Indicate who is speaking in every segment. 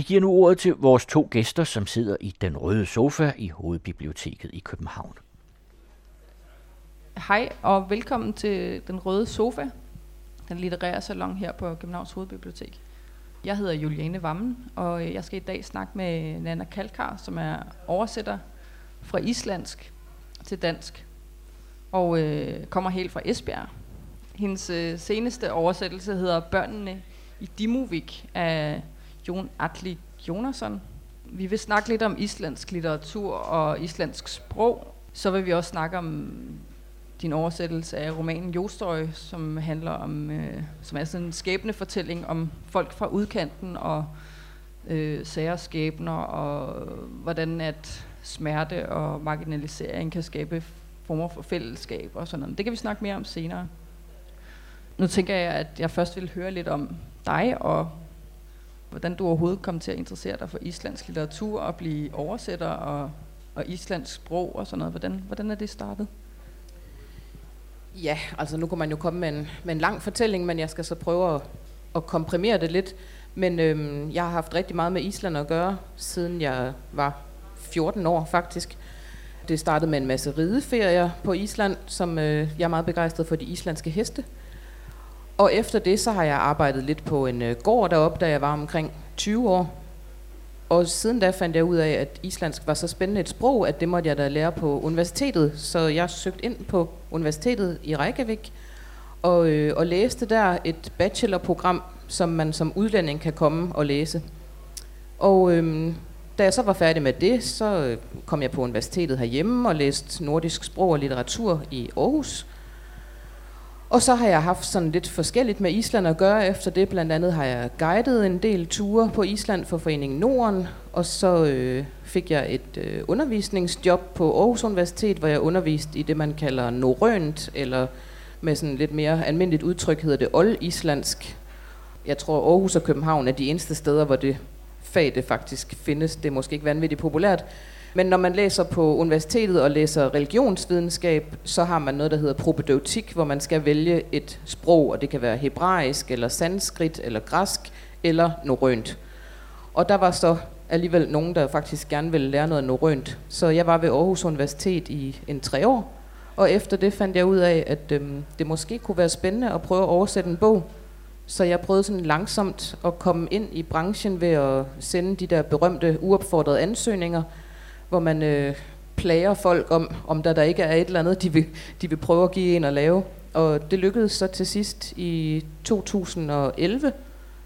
Speaker 1: Vi giver nu ordet til vores to gæster, som sidder i den røde sofa i Hovedbiblioteket i København.
Speaker 2: Hej og velkommen til Den Røde Sofa, den litterære salon her på Københavns Hovedbibliotek. Jeg hedder Juliane Vammen, og jeg skal i dag snakke med Nana Kalkar, som er oversætter fra islandsk til dansk, og øh, kommer helt fra Esbjerg. Hendes øh, seneste oversættelse hedder Børnene i Dimovik af Jon Atli Jonasson. Vi vil snakke lidt om islandsk litteratur og islandsk sprog. Så vil vi også snakke om din oversættelse af romanen Jostøj, som handler om, øh, som er sådan en skæbnefortælling om folk fra udkanten og øh, særskæbner og hvordan at smerte og marginalisering kan skabe former for fællesskab og sådan noget. Det kan vi snakke mere om senere. Nu tænker jeg, at jeg først vil høre lidt om dig og hvordan du overhovedet kom til at interessere dig for islandsk litteratur og blive oversætter og, og islandsk sprog og sådan noget. Hvordan, hvordan er det startet?
Speaker 3: Ja, altså nu kan man jo komme med en, med en lang fortælling, men jeg skal så prøve at, at komprimere det lidt. Men øhm, jeg har haft rigtig meget med Island at gøre, siden jeg var 14 år faktisk. Det startede med en masse rideferier på Island, som øh, jeg er meget begejstret for de islandske heste. Og efter det, så har jeg arbejdet lidt på en øh, gård deroppe, da jeg var omkring 20 år. Og siden da fandt jeg ud af, at islandsk var så spændende et sprog, at det måtte jeg da lære på universitetet. Så jeg søgte ind på universitetet i Reykjavik og, øh, og læste der et bachelorprogram, som man som udlænding kan komme og læse. Og øh, da jeg så var færdig med det, så øh, kom jeg på universitetet herhjemme og læste nordisk sprog og litteratur i Aarhus. Og så har jeg haft sådan lidt forskelligt med Island at gøre efter det. Blandt andet har jeg guidet en del ture på Island for Foreningen Norden, og så øh, fik jeg et øh, undervisningsjob på Aarhus Universitet, hvor jeg underviste i det, man kalder norrønt, eller med sådan lidt mere almindeligt udtryk hedder det old-islandsk. Jeg tror, Aarhus og København er de eneste steder, hvor det fag det faktisk findes. Det er måske ikke vanvittigt populært, men når man læser på universitetet og læser religionsvidenskab, så har man noget, der hedder propedeutik, hvor man skal vælge et sprog, og det kan være hebraisk, eller sanskrit, eller græsk, eller norrønt. Og der var så alligevel nogen, der faktisk gerne ville lære noget norrønt. Så jeg var ved Aarhus Universitet i en tre år, og efter det fandt jeg ud af, at øhm, det måske kunne være spændende at prøve at oversætte en bog. Så jeg prøvede sådan langsomt at komme ind i branchen ved at sende de der berømte uopfordrede ansøgninger, hvor man øh, plager folk om, om der, der ikke er et eller andet, de vil, de vil prøve at give en at lave. Og det lykkedes så til sidst i 2011,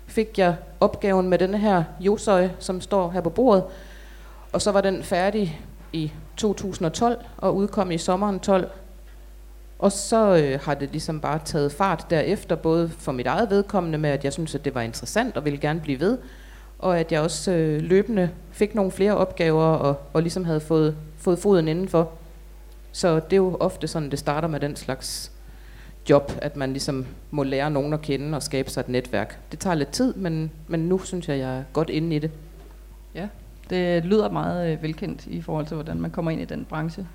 Speaker 3: fik jeg opgaven med denne her Josøj, som står her på bordet. Og så var den færdig i 2012 og udkom i sommeren 12. Og så øh, har det ligesom bare taget fart derefter, både for mit eget vedkommende med, at jeg synes, at det var interessant og ville gerne blive ved, og at jeg også øh, løbende fik nogle flere opgaver og, og ligesom havde fået, fået foden indenfor. Så det er jo ofte sådan, det starter med den slags job, at man ligesom må lære nogen at kende og skabe sig et netværk. Det tager lidt tid, men, men nu synes jeg, jeg er godt inde i det.
Speaker 2: Ja, det lyder meget øh, velkendt i forhold til, hvordan man kommer ind i den branche.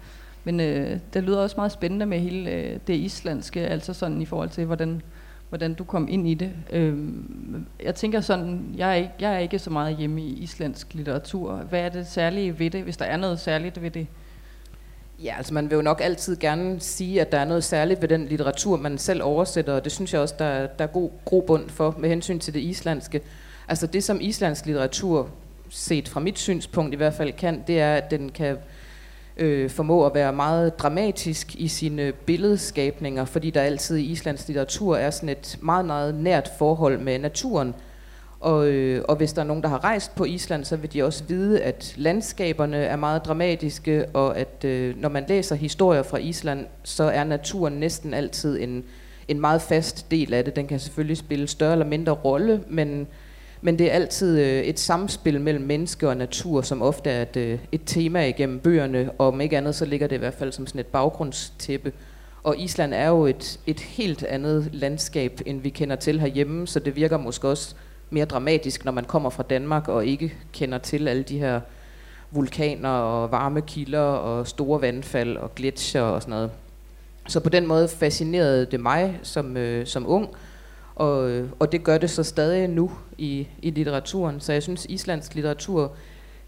Speaker 2: Men øh, det lyder også meget spændende med hele øh, det islandske, altså sådan i forhold til, hvordan hvordan du kom ind i det. Øhm, jeg tænker sådan, jeg er, ikke, jeg er ikke så meget hjemme i islandsk litteratur. Hvad er det særlige ved det, hvis der er noget særligt ved det?
Speaker 3: Ja, altså man vil jo nok altid gerne sige, at der er noget særligt ved den litteratur, man selv oversætter, og det synes jeg også, der, der er god grobund for med hensyn til det islandske. Altså det, som islandsk litteratur, set fra mit synspunkt i hvert fald kan, det er, at den kan øh, formå at være meget dramatisk i sine billedskabninger, fordi der altid i Islands litteratur er sådan et meget, meget nært forhold med naturen. Og, øh, og hvis der er nogen, der har rejst på Island, så vil de også vide, at landskaberne er meget dramatiske, og at øh, når man læser historier fra Island, så er naturen næsten altid en, en meget fast del af det. Den kan selvfølgelig spille større eller mindre rolle, men men det er altid øh, et samspil mellem menneske og natur, som ofte er et, øh, et tema igennem bøgerne, og om ikke andet, så ligger det i hvert fald som sådan et baggrundstæppe. Og Island er jo et, et helt andet landskab, end vi kender til herhjemme, så det virker måske også mere dramatisk, når man kommer fra Danmark og ikke kender til alle de her vulkaner og varme kilder og store vandfald og gletsjer og sådan noget. Så på den måde fascinerede det mig som, øh, som ung, og, øh, og det gør det så stadig nu i, i litteraturen. Så jeg synes, islandsk litteratur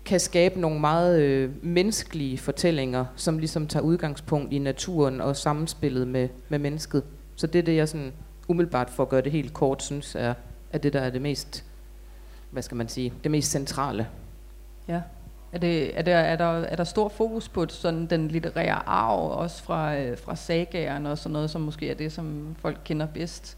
Speaker 3: kan skabe nogle meget øh, menneskelige fortællinger, som ligesom tager udgangspunkt i naturen og samspillet med, med mennesket. Så det er det, jeg sådan umiddelbart for at gøre det helt kort, synes er, er det, der er det mest, hvad skal man sige, det mest centrale.
Speaker 2: Ja. Er, det, er, der, er, der, er der stor fokus på sådan den litterære arv, også fra, øh, fra sagagerne og sådan noget, som måske er det, som folk kender bedst?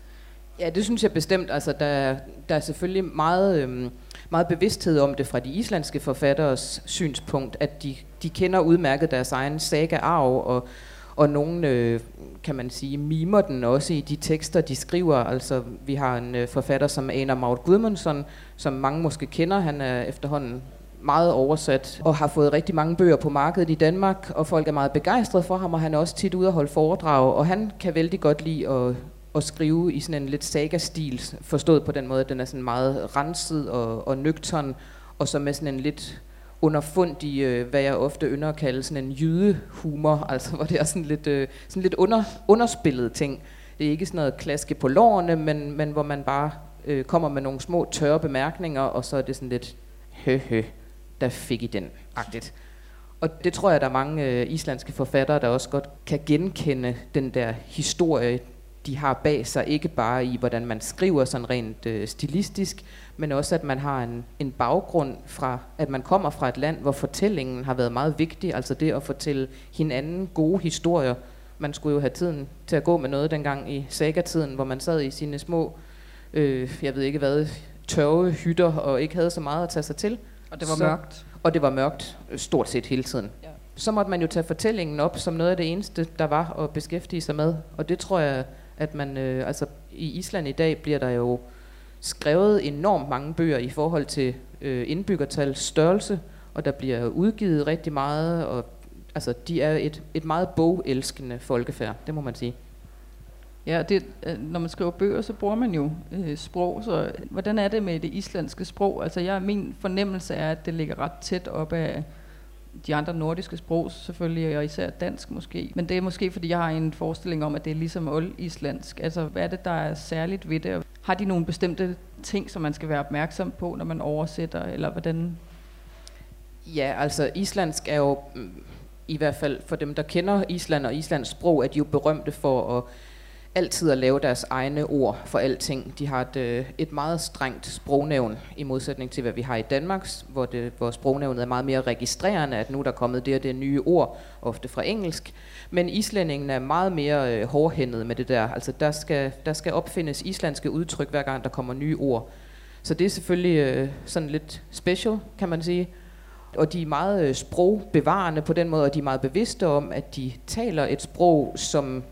Speaker 3: Ja, det synes jeg bestemt. Altså, der, der er selvfølgelig meget, øhm, meget bevidsthed om det fra de islandske forfatteres synspunkt, at de, de kender udmærket deres egen saga-arv, og, og nogen, øh, kan man sige, mimer den også i de tekster, de skriver. Altså, vi har en øh, forfatter som Einar Maud Gudmundsson, som mange måske kender. Han er efterhånden meget oversat og har fået rigtig mange bøger på markedet i Danmark, og folk er meget begejstrede for ham, og han er også tit ude at holde foredrag, og han kan vældig godt lide at, at skrive i sådan en lidt saga-stil, forstået på den måde, at den er sådan meget renset og, og nøgtern, og så med sådan en lidt underfundig, øh, hvad jeg ofte ynder at kalde sådan en jydehumor, altså hvor det er sådan lidt, øh, sådan lidt under, underspillet ting. Det er ikke sådan noget klaske på lårene, men, men hvor man bare øh, kommer med nogle små tørre bemærkninger, og så er det sådan lidt hø hø der fik I den, agtigt. Og det tror jeg, der er mange øh, islandske forfattere, der også godt kan genkende den der historie, de har bag sig, ikke bare i, hvordan man skriver sådan rent øh, stilistisk, men også, at man har en, en baggrund fra, at man kommer fra et land, hvor fortællingen har været meget vigtig, altså det at fortælle hinanden gode historier. Man skulle jo have tiden til at gå med noget dengang i sagatiden, hvor man sad i sine små, øh, jeg ved ikke hvad, tørve hytter og ikke havde så meget at tage sig til.
Speaker 2: Og det var så, mørkt.
Speaker 3: Og det var mørkt stort set hele tiden. Ja. Så måtte man jo tage fortællingen op som noget af det eneste, der var at beskæftige sig med. Og det tror jeg, at man, øh, altså i Island i dag bliver der jo skrevet enormt mange bøger i forhold til øh, indbyggertal størrelse, og der bliver udgivet rigtig meget, og altså de er et, et meget bogelskende folkefærd, det må man sige.
Speaker 2: Ja, det, øh, når man skriver bøger, så bruger man jo øh, sprog. Så hvordan er det med det islandske sprog? Altså, jeg, min fornemmelse er, at det ligger ret tæt op af de andre nordiske sprog, selvfølgelig, og især dansk måske. Men det er måske, fordi jeg har en forestilling om, at det er ligesom oldislandsk. Altså, hvad er det, der er særligt ved det? Har de nogle bestemte ting, som man skal være opmærksom på, når man oversætter, eller hvordan?
Speaker 3: Ja, altså, islandsk er jo, mm, i hvert fald for dem, der kender Island og Islands sprog, er de jo berømte for at altid at lave deres egne ord for alting. De har et, øh, et meget strengt sprognævn, i modsætning til, hvad vi har i Danmark, hvor, det, hvor sprognævnet er meget mere registrerende, at nu der er kommet det og det nye ord, ofte fra engelsk. Men islændingen er meget mere øh, hårdhændet med det der. Altså der skal, der skal opfindes islandske udtryk, hver gang der kommer nye ord. Så det er selvfølgelig øh, sådan lidt special, kan man sige. Og de er meget øh, sprogbevarende på den måde, og de er meget bevidste om, at de taler et sprog, som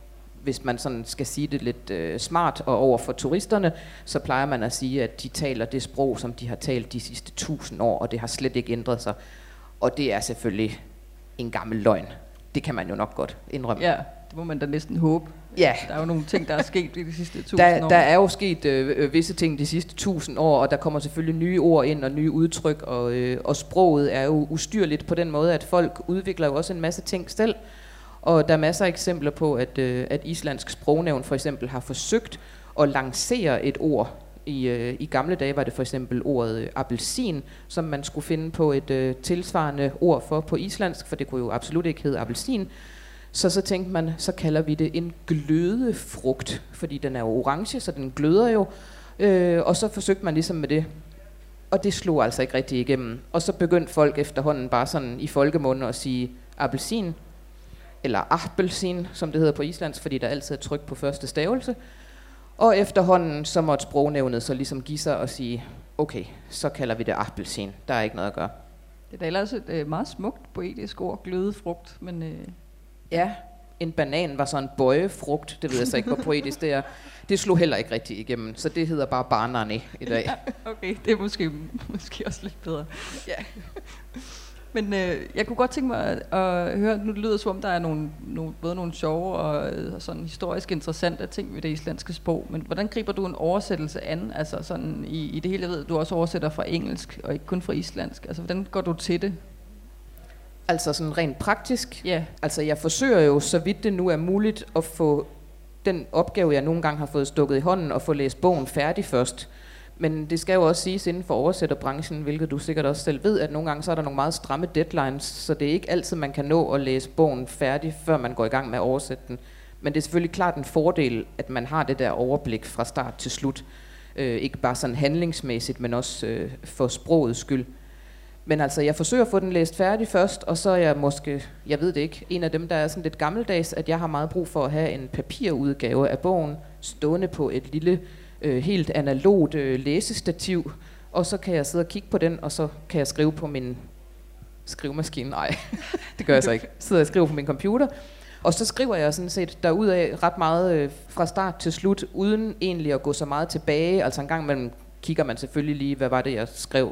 Speaker 3: hvis man sådan skal sige det lidt øh, smart og over for turisterne, så plejer man at sige, at de taler det sprog, som de har talt de sidste tusind år, og det har slet ikke ændret sig. Og det er selvfølgelig en gammel løgn. Det kan man jo nok godt indrømme.
Speaker 2: Ja, det må man da næsten håbe.
Speaker 3: Ja.
Speaker 2: Der er jo nogle ting, der er sket i de sidste tusind
Speaker 3: der,
Speaker 2: år.
Speaker 3: Der er jo sket øh, øh, visse ting de sidste tusind år, og der kommer selvfølgelig nye ord ind og nye udtryk, og, øh, og sproget er jo ustyrligt på den måde, at folk udvikler jo også en masse ting selv. Og der er masser af eksempler på, at, øh, at islandsk sprognævn for eksempel har forsøgt at lancere et ord. I, øh, I gamle dage var det for eksempel ordet øh, appelsin, som man skulle finde på et øh, tilsvarende ord for på islandsk, for det kunne jo absolut ikke hedde appelsin. Så så tænkte man, så kalder vi det en glødefrugt, fordi den er orange, så den gløder jo. Øh, og så forsøgte man ligesom med det. Og det slog altså ikke rigtig igennem. Og så begyndte folk efterhånden bare sådan i folkemunde at sige appelsin, eller appelsin, som det hedder på islandsk, fordi der altid er tryk på første stavelse. Og efterhånden så måtte sprognævnet så ligesom give sig og sige, okay, så kalder vi det appelsin. Der er ikke noget at gøre.
Speaker 2: Det er da ellers et øh, meget smukt poetisk ord, glødefrugt, men... Øh...
Speaker 3: Ja, en banan var så en bøjefrugt. Det ved jeg så ikke, hvor poetisk det er. Det slog heller ikke rigtig igennem, så det hedder bare banane i dag.
Speaker 2: Ja, okay, det er måske, måske også lidt bedre. Ja. Men øh, jeg kunne godt tænke mig at, at høre, nu lyder det som om, der er nogle, nogle, både nogle sjove og øh, sådan historisk interessante ting ved det islandske sprog, men hvordan griber du en oversættelse an? Altså sådan i, i det hele, jeg ved, du også oversætter fra engelsk, og ikke kun fra islandsk. Altså hvordan går du til det?
Speaker 3: Altså sådan rent praktisk?
Speaker 2: Ja.
Speaker 3: Altså jeg forsøger jo, så vidt det nu er muligt, at få den opgave, jeg nogle gange har fået stukket i hånden, og få læst bogen færdig først. Men det skal jo også siges inden for oversætterbranchen, hvilket du sikkert også selv ved, at nogle gange så er der nogle meget stramme deadlines, så det er ikke altid, man kan nå at læse bogen færdig, før man går i gang med at oversætte den. Men det er selvfølgelig klart en fordel, at man har det der overblik fra start til slut. Øh, ikke bare sådan handlingsmæssigt, men også øh, for sprogets skyld. Men altså, jeg forsøger at få den læst færdig først, og så er jeg måske, jeg ved det ikke, en af dem, der er sådan lidt gammeldags, at jeg har meget brug for at have en papirudgave af bogen, stående på et lille, øh, helt analogt øh, læsestativ, og så kan jeg sidde og kigge på den, og så kan jeg skrive på min skrivemaskine. Nej, det gør jeg så ikke. Sidder jeg og skriver på min computer, og så skriver jeg sådan set derudaf ret meget øh, fra start til slut, uden egentlig at gå så meget tilbage. Altså en gang imellem kigger man selvfølgelig lige, hvad var det, jeg skrev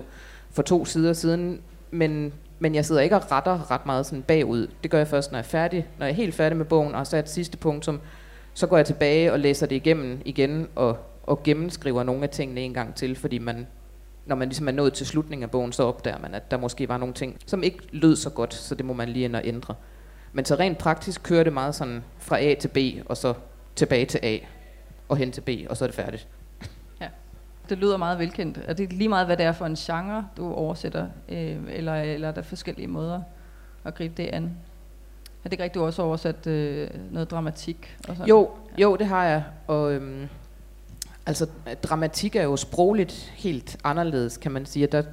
Speaker 3: for to sider siden, men, men jeg sidder ikke og retter ret meget sådan bagud. Det gør jeg først, når jeg er færdig. Når jeg er helt færdig med bogen og har sat sidste punktum, så går jeg tilbage og læser det igennem igen og, og gennemskriver nogle af tingene en gang til, fordi man, når man ligesom er nået til slutningen af bogen, så opdager man, at der måske var nogle ting, som ikke lød så godt, så det må man lige ind og ændre. Men så rent praktisk kører det meget sådan fra A til B, og så tilbage til A, og hen til B, og så er det færdigt.
Speaker 2: Ja, det lyder meget velkendt. Er det lige meget, hvad det er for en genre, du oversætter, øh, eller, eller er der forskellige måder at gribe det an? Er det ikke rigtigt, du også oversat øh, noget dramatik? Og sådan?
Speaker 3: Jo, jo, det har jeg. Og øhm, altså, dramatik er jo sprogligt helt anderledes, kan man sige. Der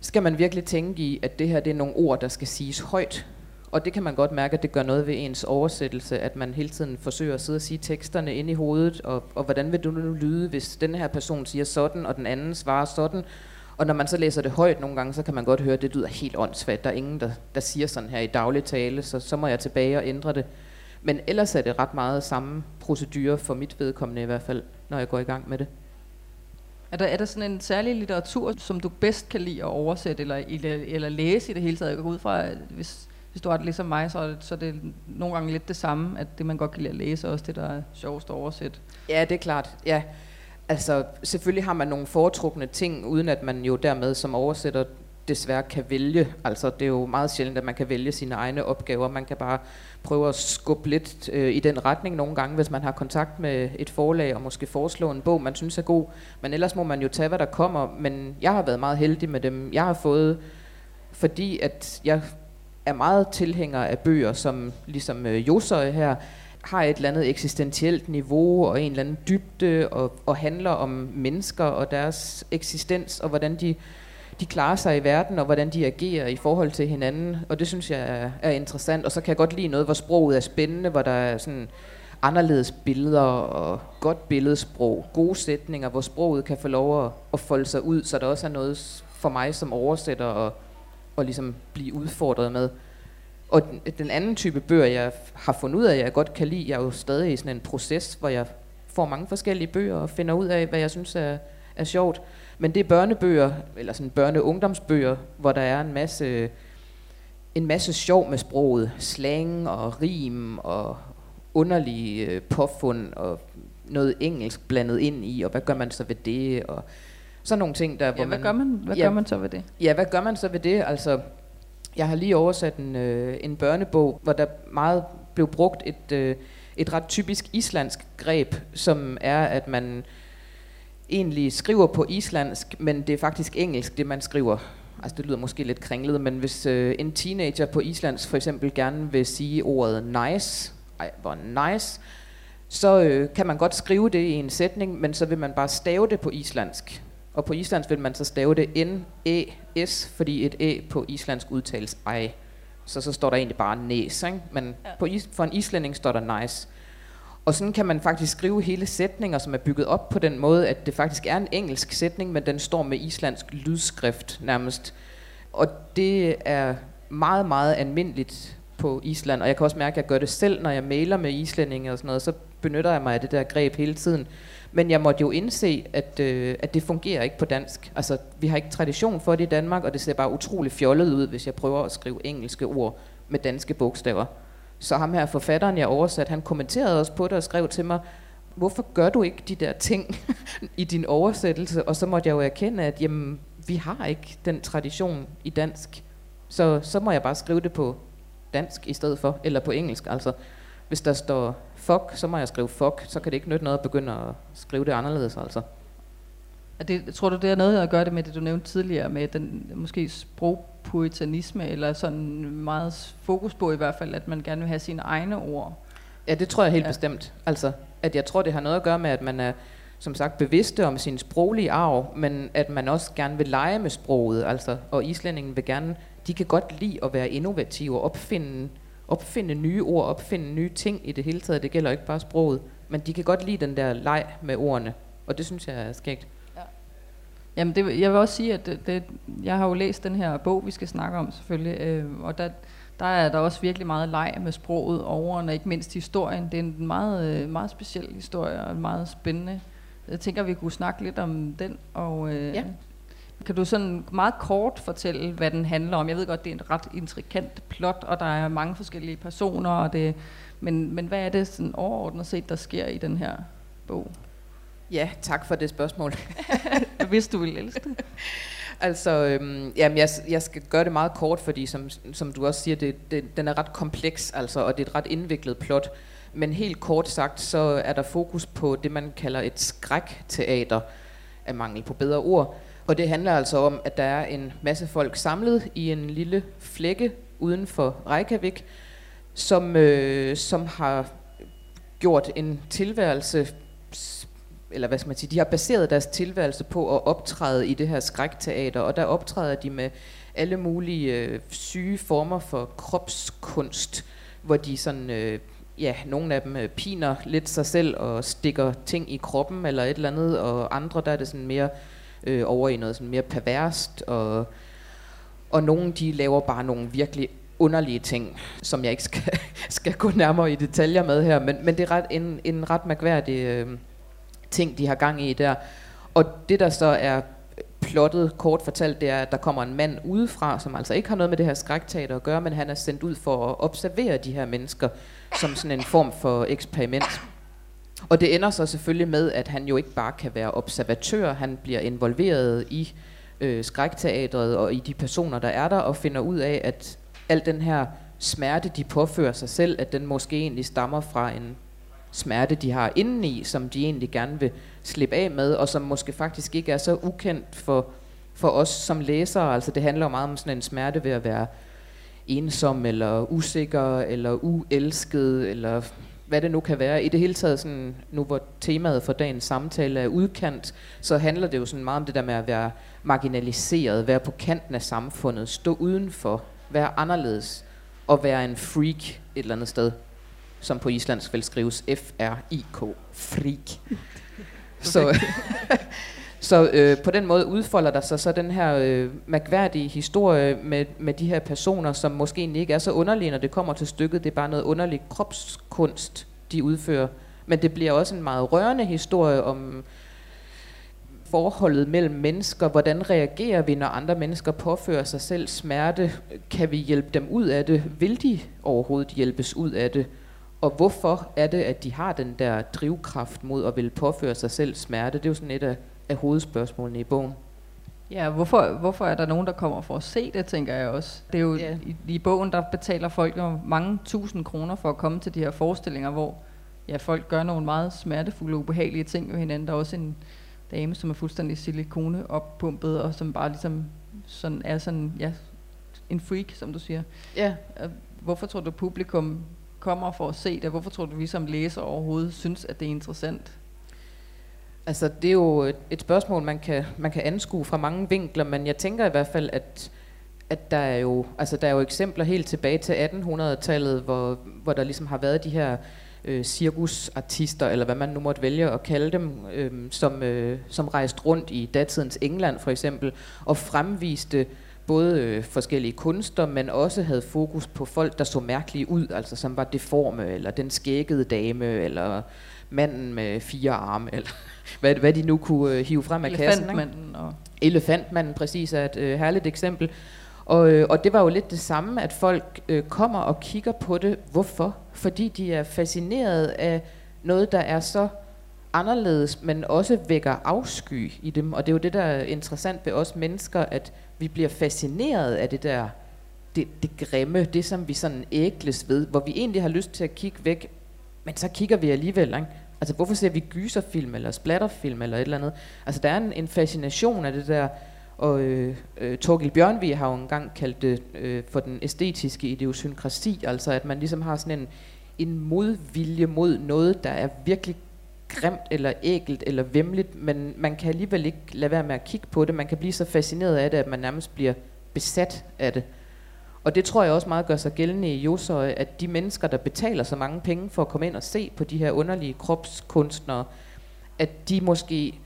Speaker 3: skal man virkelig tænke i, at det her det er nogle ord, der skal siges højt. Og det kan man godt mærke, at det gør noget ved ens oversættelse, at man hele tiden forsøger at sidde og sige teksterne ind i hovedet, og, og hvordan vil du nu lyde, hvis den her person siger sådan, og den anden svarer sådan. Og når man så læser det højt nogle gange, så kan man godt høre, at det lyder helt åndssvagt. Der er ingen, der, der siger sådan her i daglig tale, så, så må jeg tilbage og ændre det. Men ellers er det ret meget samme procedure for mit vedkommende i hvert fald, når jeg går i gang med det.
Speaker 2: Er der, er der sådan en særlig litteratur, som du bedst kan lide at oversætte eller, eller, eller læse i det hele taget? Jeg går ud fra, at hvis, hvis du har det ligesom mig, så er det, så er det nogle gange lidt det samme, at det man godt kan lide at læse, også det der er sjovest at oversætte.
Speaker 3: Ja, det er klart. Ja. Altså, selvfølgelig har man nogle foretrukne ting, uden at man jo dermed som oversætter desværre kan vælge. Altså, det er jo meget sjældent, at man kan vælge sine egne opgaver. Man kan bare prøve at skubbe lidt øh, i den retning nogle gange, hvis man har kontakt med et forlag og måske foreslå en bog, man synes er god. Men ellers må man jo tage, hvad der kommer. Men jeg har været meget heldig med dem. Jeg har fået, fordi at jeg er meget tilhænger af bøger, som ligesom øh, Josøj her, har et eller andet eksistentielt niveau og en eller anden dybde og, og handler om mennesker og deres eksistens og hvordan de, de klarer sig i verden og hvordan de agerer i forhold til hinanden. Og det synes jeg er, er interessant. Og så kan jeg godt lide noget, hvor sproget er spændende, hvor der er sådan anderledes billeder og godt billedsprog, gode sætninger, hvor sproget kan få lov at, at folde sig ud, så der også er noget for mig som oversætter og at ligesom blive udfordret med. Og den anden type bøger, jeg har fundet ud af, jeg godt kan lide, jeg er jo stadig i sådan en proces, hvor jeg får mange forskellige bøger og finder ud af, hvad jeg synes er, er sjovt. Men det er børnebøger, eller sådan børne-ungdomsbøger, hvor der er en masse, en masse sjov med sproget. Slang og rim og underlige øh, påfund og noget engelsk blandet ind i, og hvad gør man så ved det? Og sådan nogle ting, der,
Speaker 2: ja,
Speaker 3: hvor
Speaker 2: hvad
Speaker 3: man...
Speaker 2: gør man, hvad
Speaker 3: ja,
Speaker 2: gør man så ved det?
Speaker 3: Ja, hvad gør man så ved det? Altså, jeg har lige oversat en, øh, en børnebog, hvor der meget blev brugt et, øh, et ret typisk islandsk greb, som er, at man egentlig skriver på islandsk, men det er faktisk engelsk, det man skriver. Altså det lyder måske lidt kringlet, men hvis øh, en teenager på islandsk for eksempel gerne vil sige ordet nice, ej, hvor nice, så øh, kan man godt skrive det i en sætning, men så vil man bare stave det på islandsk. Og på islandsk vil man så stave det N-E-S, fordi et E på islandsk udtales ej. Så så står der egentlig bare næs, ikke? men ja. på is, for en islænding står der nice. Og sådan kan man faktisk skrive hele sætninger, som er bygget op på den måde, at det faktisk er en engelsk sætning, men den står med islandsk lydskrift nærmest. Og det er meget, meget almindeligt på Island, og jeg kan også mærke, at jeg gør det selv, når jeg mailer med islændinge og sådan noget, så benytter jeg mig af det der greb hele tiden. Men jeg måtte jo indse, at, øh, at det fungerer ikke på dansk. Altså, vi har ikke tradition for det i Danmark, og det ser bare utrolig fjollet ud, hvis jeg prøver at skrive engelske ord med danske bogstaver. Så ham her forfatteren, jeg oversat, han kommenterede også på det og skrev til mig, hvorfor gør du ikke de der ting i din oversættelse? Og så måtte jeg jo erkende, at jamen, vi har ikke den tradition i dansk. Så, så må jeg bare skrive det på dansk i stedet for, eller på engelsk. Altså. hvis der står fuck, så må jeg skrive fuck, så kan det ikke nytte noget at begynde at skrive det anderledes altså.
Speaker 2: Det, tror du, det er noget at gøre det med det, du nævnte tidligere, med den måske sprogpuritanisme, eller sådan meget fokus på i hvert fald, at man gerne vil have sine egne ord?
Speaker 3: Ja, det tror jeg helt ja. bestemt. Altså, at jeg tror, det har noget at gøre med, at man er, som sagt, bevidste om sin sproglige arv, men at man også gerne vil lege med sproget, altså, og islændingen vil gerne, de kan godt lide at være innovative og opfinde, opfinde nye ord, opfinde nye ting i det hele taget. Det gælder ikke bare sproget, men de kan godt lide den der leg med ordene, og det synes jeg er skægt.
Speaker 2: Jamen, det, jeg vil også sige, at det, det, jeg har jo læst den her bog, vi skal snakke om selvfølgelig, øh, og der, der er der også virkelig meget leg med sproget over, og ikke mindst historien. Det er en meget, øh, meget speciel historie, og meget spændende. Jeg tænker, vi kunne snakke lidt om den, og øh, ja. kan du sådan meget kort fortælle, hvad den handler om? Jeg ved godt, det er en ret intrikant plot, og der er mange forskellige personer, og det, men, men hvad er det sådan overordnet set, der sker i den her bog?
Speaker 3: Ja, tak for det spørgsmål.
Speaker 2: vidste, du ville elske det.
Speaker 3: altså, øhm, jamen, jeg, jeg skal gøre det meget kort, fordi som, som du også siger, det, det, den er ret kompleks, altså, og det er et ret indviklet plot. Men helt kort sagt, så er der fokus på det, man kalder et skrækteater, af mangel på bedre ord. Og det handler altså om, at der er en masse folk samlet i en lille flække uden for Reykjavik, som, øh, som har gjort en tilværelse eller hvad skal man sige, de har baseret deres tilværelse på at optræde i det her skrækteater, og der optræder de med alle mulige øh, syge former for kropskunst, hvor de sådan, øh, ja, nogle af dem øh, piner lidt sig selv og stikker ting i kroppen eller et eller andet, og andre der er det sådan mere øh, over i noget sådan mere perverst, og, og nogle de laver bare nogle virkelig underlige ting, som jeg ikke skal, skal gå nærmere i detaljer med her, men, men det er ret, en, en ret mærkværdig øh, ting, de har gang i der. Og det, der så er plottet kort fortalt, det er, at der kommer en mand udefra, som altså ikke har noget med det her skrækteater at gøre, men han er sendt ud for at observere de her mennesker som sådan en form for eksperiment. Og det ender så selvfølgelig med, at han jo ikke bare kan være observatør, han bliver involveret i øh, skrækteatret og i de personer, der er der, og finder ud af, at al den her smerte, de påfører sig selv, at den måske egentlig stammer fra en smerte, de har indeni, som de egentlig gerne vil slippe af med, og som måske faktisk ikke er så ukendt for, for os som læsere. Altså det handler jo meget om sådan en smerte ved at være ensom, eller usikker, eller uelsket, eller hvad det nu kan være. I det hele taget, sådan, nu hvor temaet for dagens samtale er udkant, så handler det jo sådan meget om det der med at være marginaliseret, være på kanten af samfundet, stå udenfor, være anderledes, og være en freak et eller andet sted som på islandsk vil skrives F-R-I-K, freak. så så øh, på den måde udfolder der sig så den her øh, mærkværdige historie med, med de her personer, som måske egentlig ikke er så underlige, når det kommer til stykket. Det er bare noget underlig kropskunst, de udfører. Men det bliver også en meget rørende historie om forholdet mellem mennesker. Hvordan reagerer vi, når andre mennesker påfører sig selv smerte? Kan vi hjælpe dem ud af det? Vil de overhovedet hjælpes ud af det? Og hvorfor er det, at de har den der drivkraft mod at vil påføre sig selv smerte? Det er jo sådan et af, af hovedspørgsmålene i bogen.
Speaker 2: Ja, hvorfor, hvorfor er der nogen, der kommer for at se det, tænker jeg også. Det er jo yeah. i, i bogen, der betaler folk jo mange tusind kroner for at komme til de her forestillinger, hvor ja, folk gør nogle meget smertefulde og ubehagelige ting med hinanden. Der er også en dame, som er fuldstændig silikone oppumpet, og som bare ligesom sådan er sådan, ja, en freak, som du siger.
Speaker 3: Ja.
Speaker 2: Hvorfor tror du, publikum kommer for at se det? Hvorfor tror du, vi som læser overhovedet synes, at det er interessant?
Speaker 3: Altså, det er jo et, et spørgsmål, man kan, man kan anskue fra mange vinkler, men jeg tænker i hvert fald, at, at der, er jo, altså, der er jo eksempler helt tilbage til 1800-tallet, hvor, hvor der ligesom har været de her øh, cirkusartister, eller hvad man nu måtte vælge at kalde dem, øh, som, øh, som rejste rundt i datidens England for eksempel, og fremviste både øh, forskellige kunster, men også havde fokus på folk, der så mærkelige ud, altså som var deforme, eller den skækkede dame, eller manden med fire arme, eller hvad, hvad de nu kunne øh, hive frem af kassen.
Speaker 2: Elefantmanden. Og
Speaker 3: Elefantmanden præcis er et øh, herligt eksempel. Og, øh, og det var jo lidt det samme, at folk øh, kommer og kigger på det. Hvorfor? Fordi de er fascineret af noget, der er så anderledes, men også vækker afsky i dem. Og det er jo det, der er interessant ved os mennesker, at vi bliver fascineret af det der det, det grimme, det som vi sådan ægles ved, hvor vi egentlig har lyst til at kigge væk, men så kigger vi alligevel, ikke? Altså, hvorfor ser vi gyserfilm, eller splatterfilm, eller et eller andet? Altså, der er en, en fascination af det der, og øh, øh, Torgild Bjørnvig har jo engang kaldt det øh, for den æstetiske idiosynkrasi, altså at man ligesom har sådan en, en modvilje mod noget, der er virkelig grimt eller ægelt eller vemmeligt, men man kan alligevel ikke lade være med at kigge på det. Man kan blive så fascineret af det, at man nærmest bliver besat af det. Og det tror jeg også meget gør sig gældende i Josøj, at de mennesker, der betaler så mange penge for at komme ind og se på de her underlige kropskunstnere, at de måske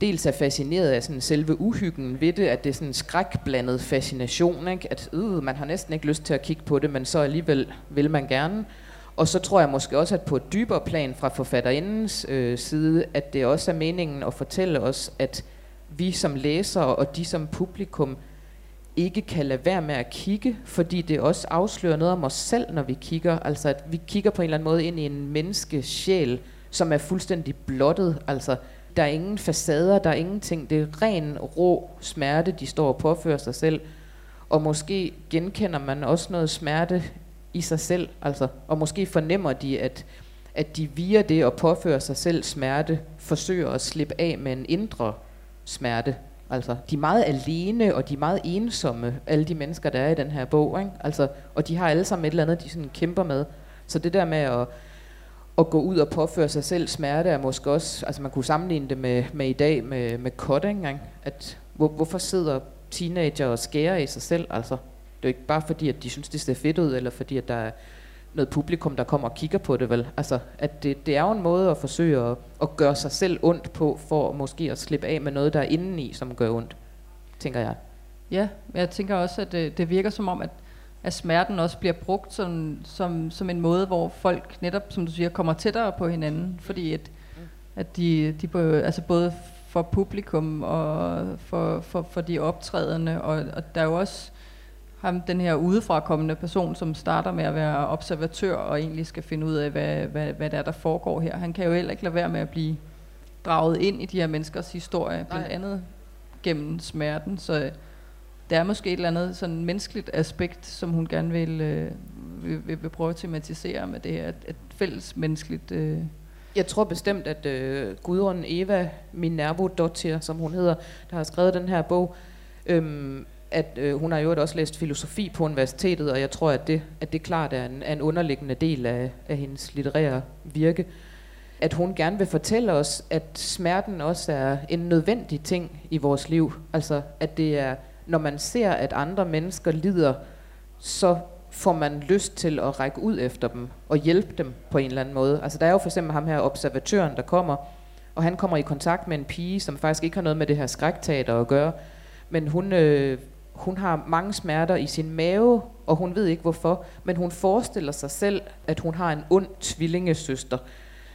Speaker 3: dels er fascineret af sådan selve uhyggen ved det, at det er sådan en skrækblandet fascination, ikke? at øh, man har næsten ikke lyst til at kigge på det, men så alligevel vil man gerne. Og så tror jeg måske også, at på et dybere plan fra forfatterindens øh, side, at det også er meningen at fortælle os, at vi som læsere og de som publikum ikke kan lade være med at kigge, fordi det også afslører noget om os selv, når vi kigger. Altså at vi kigger på en eller anden måde ind i en menneskesjæl, som er fuldstændig blottet. Altså der er ingen facader, der er ingenting. Det er ren, rå smerte, de står og påfører sig selv. Og måske genkender man også noget smerte i sig selv. Altså, og måske fornemmer de, at, at de via det at påføre sig selv smerte, forsøger at slippe af med en indre smerte. Altså, de er meget alene, og de er meget ensomme, alle de mennesker, der er i den her bog. Ikke? Altså, og de har alle sammen et eller andet, de sådan kæmper med. Så det der med at, at gå ud og påføre sig selv smerte, er måske også, altså man kunne sammenligne det med, med i dag med, med cutting, ikke? at hvor, hvorfor sidder teenager og skærer i sig selv, altså. Det er jo ikke bare fordi, at de synes, det ser fedt ud, eller fordi, at der er noget publikum, der kommer og kigger på det, vel? Altså, at det, det er jo en måde at forsøge at, at gøre sig selv ondt på, for måske at slippe af med noget, der er indeni, som gør ondt, tænker jeg.
Speaker 2: Ja, jeg tænker også, at det, det virker som om, at, at smerten også bliver brugt som, som, som en måde, hvor folk netop, som du siger, kommer tættere på hinanden, fordi at, at de, de på, altså både for publikum og for, for, for de optrædende, og, og der er jo også ham, den her udefra kommende person, som starter med at være observatør og egentlig skal finde ud af, hvad, hvad, hvad der er, der foregår her. Han kan jo heller ikke lade være med at blive draget ind i de her menneskers historie, blandt andet gennem smerten. Så der er måske et eller andet sådan menneskeligt aspekt, som hun gerne vil, øh, vil, vil, vil prøve at tematisere med det her, et fælles menneskeligt... Øh.
Speaker 3: Jeg tror bestemt, at øh, Gudrun Eva Minervo Dottir, som hun hedder, der har skrevet den her bog, øhm, at øh, hun har jo også læst filosofi på universitetet, og jeg tror, at det, at det klart er en, er en underliggende del af, af hendes litterære virke. At hun gerne vil fortælle os, at smerten også er en nødvendig ting i vores liv. Altså, at det er, når man ser, at andre mennesker lider, så får man lyst til at række ud efter dem og hjælpe dem på en eller anden måde. Altså, der er jo for eksempel ham her observatøren, der kommer, og han kommer i kontakt med en pige, som faktisk ikke har noget med det her skrækteater at gøre, men hun øh, hun har mange smerter i sin mave, og hun ved ikke hvorfor, men hun forestiller sig selv, at hun har en ond tvillingesøster,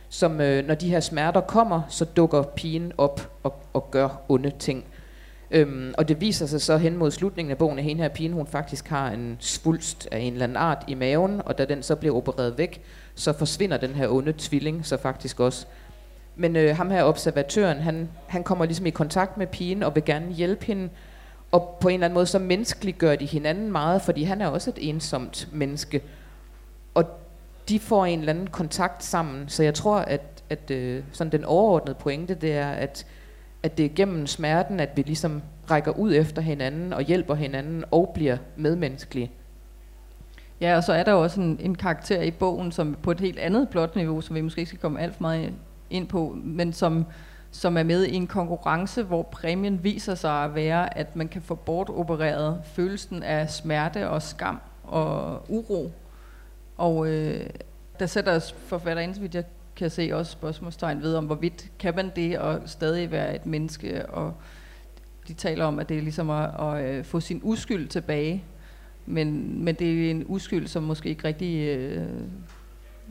Speaker 3: som øh, når de her smerter kommer, så dukker pigen op og, og gør onde ting. Øhm, og det viser sig så hen mod slutningen af bogen, at hende her pigen, hun faktisk har en svulst af en eller anden art i maven, og da den så bliver opereret væk, så forsvinder den her onde tvilling så faktisk også. Men øh, ham her observatøren, han, han kommer ligesom i kontakt med pigen og vil gerne hjælpe hende, og på en eller anden måde, så menneskeliggør de hinanden meget, fordi han er også et ensomt menneske. Og de får en eller anden kontakt sammen. Så jeg tror, at, at øh, sådan den overordnede pointe, det er, at, at det er gennem smerten, at vi ligesom rækker ud efter hinanden og hjælper hinanden og bliver medmenneskelige.
Speaker 2: Ja, og så er der også en, en karakter i bogen, som på et helt andet plotniveau, som vi måske ikke skal komme alt for meget ind på, men som som er med i en konkurrence, hvor præmien viser sig at være, at man kan få bortopereret følelsen af smerte og skam og uro. Og øh, der sætter forfatterinde, så vidt jeg kan se, også spørgsmålstegn ved, om hvorvidt kan man det og stadig være et menneske, og de taler om, at det er ligesom at, at øh, få sin uskyld tilbage, men, men det er en uskyld, som måske ikke rigtig øh,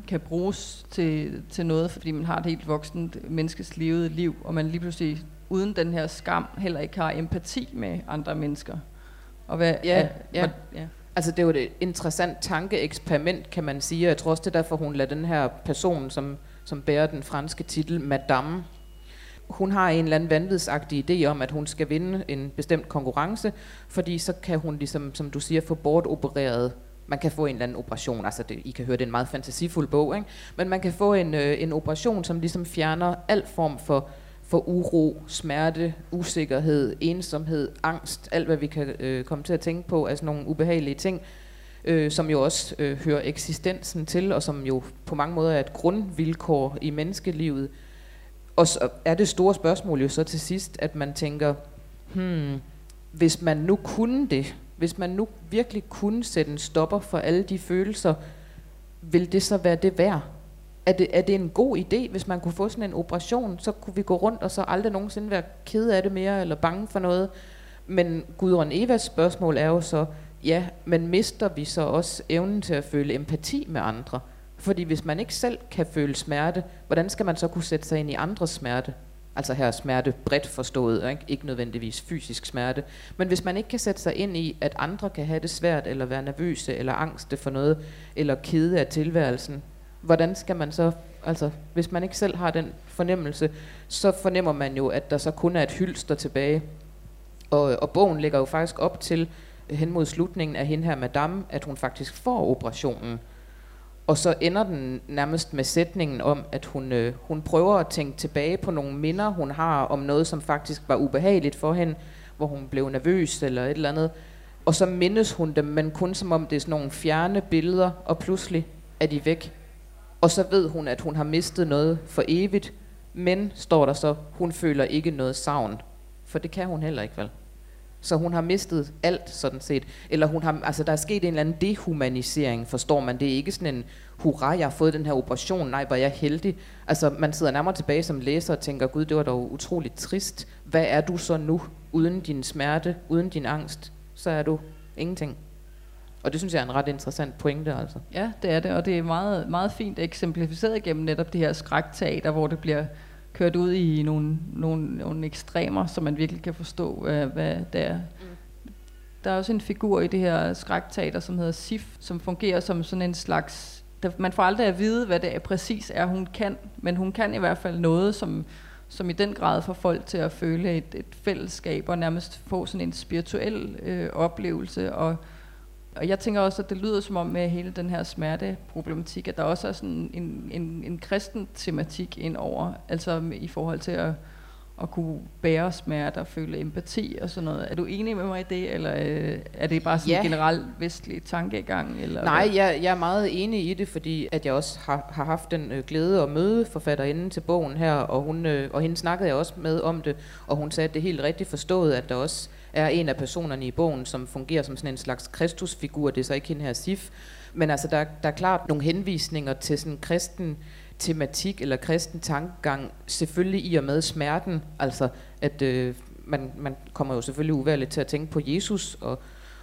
Speaker 2: kan bruges til, til noget, fordi man har et helt voksent menneskes levede liv, og man lige pludselig uden den her skam heller ikke har empati med andre mennesker.
Speaker 3: Og hvad, ja, er, ja. Hvad, ja. Altså det er jo et interessant tankeeksperiment, kan man sige, og jeg tror også, det er derfor, hun lader den her person, som, som bærer den franske titel, Madame, hun har en eller anden vanvidsagtig idé om, at hun skal vinde en bestemt konkurrence, fordi så kan hun ligesom, som du siger, få bortopereret man kan få en eller anden operation, altså det, I kan høre, det er en meget fantasifuld bog, ikke? men man kan få en, øh, en operation, som ligesom fjerner al form for, for uro, smerte, usikkerhed, ensomhed, angst, alt hvad vi kan øh, komme til at tænke på, altså nogle ubehagelige ting, øh, som jo også øh, hører eksistensen til, og som jo på mange måder er et grundvilkår i menneskelivet. Og så er det store spørgsmål jo så til sidst, at man tænker, hmm, hvis man nu kunne det, hvis man nu virkelig kunne sætte en stopper for alle de følelser, vil det så være det værd? Er det, er det en god idé, hvis man kunne få sådan en operation, så kunne vi gå rundt og så aldrig nogensinde være ked af det mere, eller bange for noget. Men Gudrun Evas spørgsmål er jo så, ja, men mister vi så også evnen til at føle empati med andre? Fordi hvis man ikke selv kan føle smerte, hvordan skal man så kunne sætte sig ind i andres smerte? Altså her smerte bredt forstået, ikke? ikke nødvendigvis fysisk smerte. Men hvis man ikke kan sætte sig ind i, at andre kan have det svært, eller være nervøse, eller angste for noget, eller kede af tilværelsen, hvordan skal man så, altså hvis man ikke selv har den fornemmelse, så fornemmer man jo, at der så kun er et hylster tilbage. Og, og bogen lægger jo faktisk op til, hen mod slutningen af hende her madame, at hun faktisk får operationen. Og så ender den nærmest med sætningen om, at hun, øh, hun prøver at tænke tilbage på nogle minder, hun har om noget, som faktisk var ubehageligt for hende, hvor hun blev nervøs eller et eller andet. Og så mindes hun dem, men kun som om det er sådan nogle fjerne billeder, og pludselig er de væk. Og så ved hun, at hun har mistet noget for evigt, men, står der så, hun føler ikke noget savn. For det kan hun heller ikke, vel? Så hun har mistet alt, sådan set. Eller hun har, altså, der er sket en eller anden dehumanisering, forstår man. Det er ikke sådan en, hurra, jeg har fået den her operation, nej, hvor jeg er heldig. Altså, man sidder nærmere tilbage som læser og tænker, gud, det var dog utroligt trist. Hvad er du så nu, uden din smerte, uden din angst? Så er du ingenting. Og det synes jeg er en ret interessant pointe, altså.
Speaker 2: Ja, det er det, og det er meget, meget fint eksemplificeret gennem netop det her skrækteater, hvor det bliver kørt ud i nogle, nogle, nogle ekstremer, så man virkelig kan forstå, hvad, hvad det er. Mm. Der er også en figur i det her skrækteater, som hedder Sif, som fungerer som sådan en slags... Der, man får aldrig at vide, hvad det er, præcis er, hun kan, men hun kan i hvert fald noget, som, som i den grad får folk til at føle et, et fællesskab og nærmest få sådan en spirituel øh, oplevelse og og jeg tænker også, at det lyder som om med hele den her smerteproblematik, at der også er sådan en, en, en kristen tematik ind over, altså i forhold til at, at kunne bære smerte og føle empati og sådan noget. Er du enig med mig i det, eller øh, er det bare sådan ja. en generel vestlig tankegang? Eller
Speaker 3: Nej, jeg, jeg er meget enig i det, fordi at jeg også har, har haft den øh, glæde at møde forfatterinden til bogen her, og, hun, øh, og hende snakkede jeg også med om det, og hun sagde, at det er helt rigtigt forstået, at der også er en af personerne i bogen, som fungerer som sådan en slags kristusfigur. Det er så ikke hende her Sif. Men altså, der, der er klart nogle henvisninger til sådan kristen tematik eller kristen tankegang, selvfølgelig i og med smerten. Altså, at øh, man, man kommer jo selvfølgelig uværligt til at tænke på Jesus og,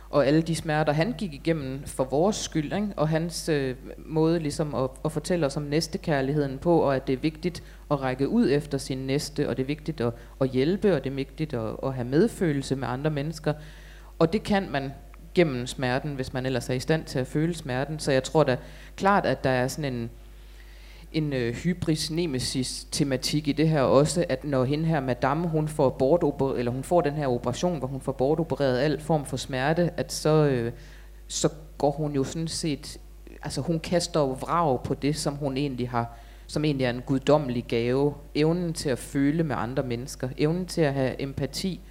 Speaker 3: og alle de smerter, han gik igennem for vores skyld, ikke? og hans øh, måde ligesom at, at fortælle os om næstekærligheden på, og at det er vigtigt at række ud efter sin næste, og det er vigtigt at, at hjælpe, og det er vigtigt at, at have medfølelse med andre mennesker. Og det kan man gennem smerten, hvis man ellers er i stand til at føle smerten. Så jeg tror da klart, at der er sådan en, en øh, hybris nemesis tematik i det her også, at når hende her madame, hun får bortoper- eller hun får den her operation, hvor hun får bortopereret al form for smerte, at så, øh, så går hun jo sådan set, altså hun kaster jo vrag på det, som hun egentlig har, som egentlig er en guddommelig gave. Evnen til at føle med andre mennesker, evnen til at have empati,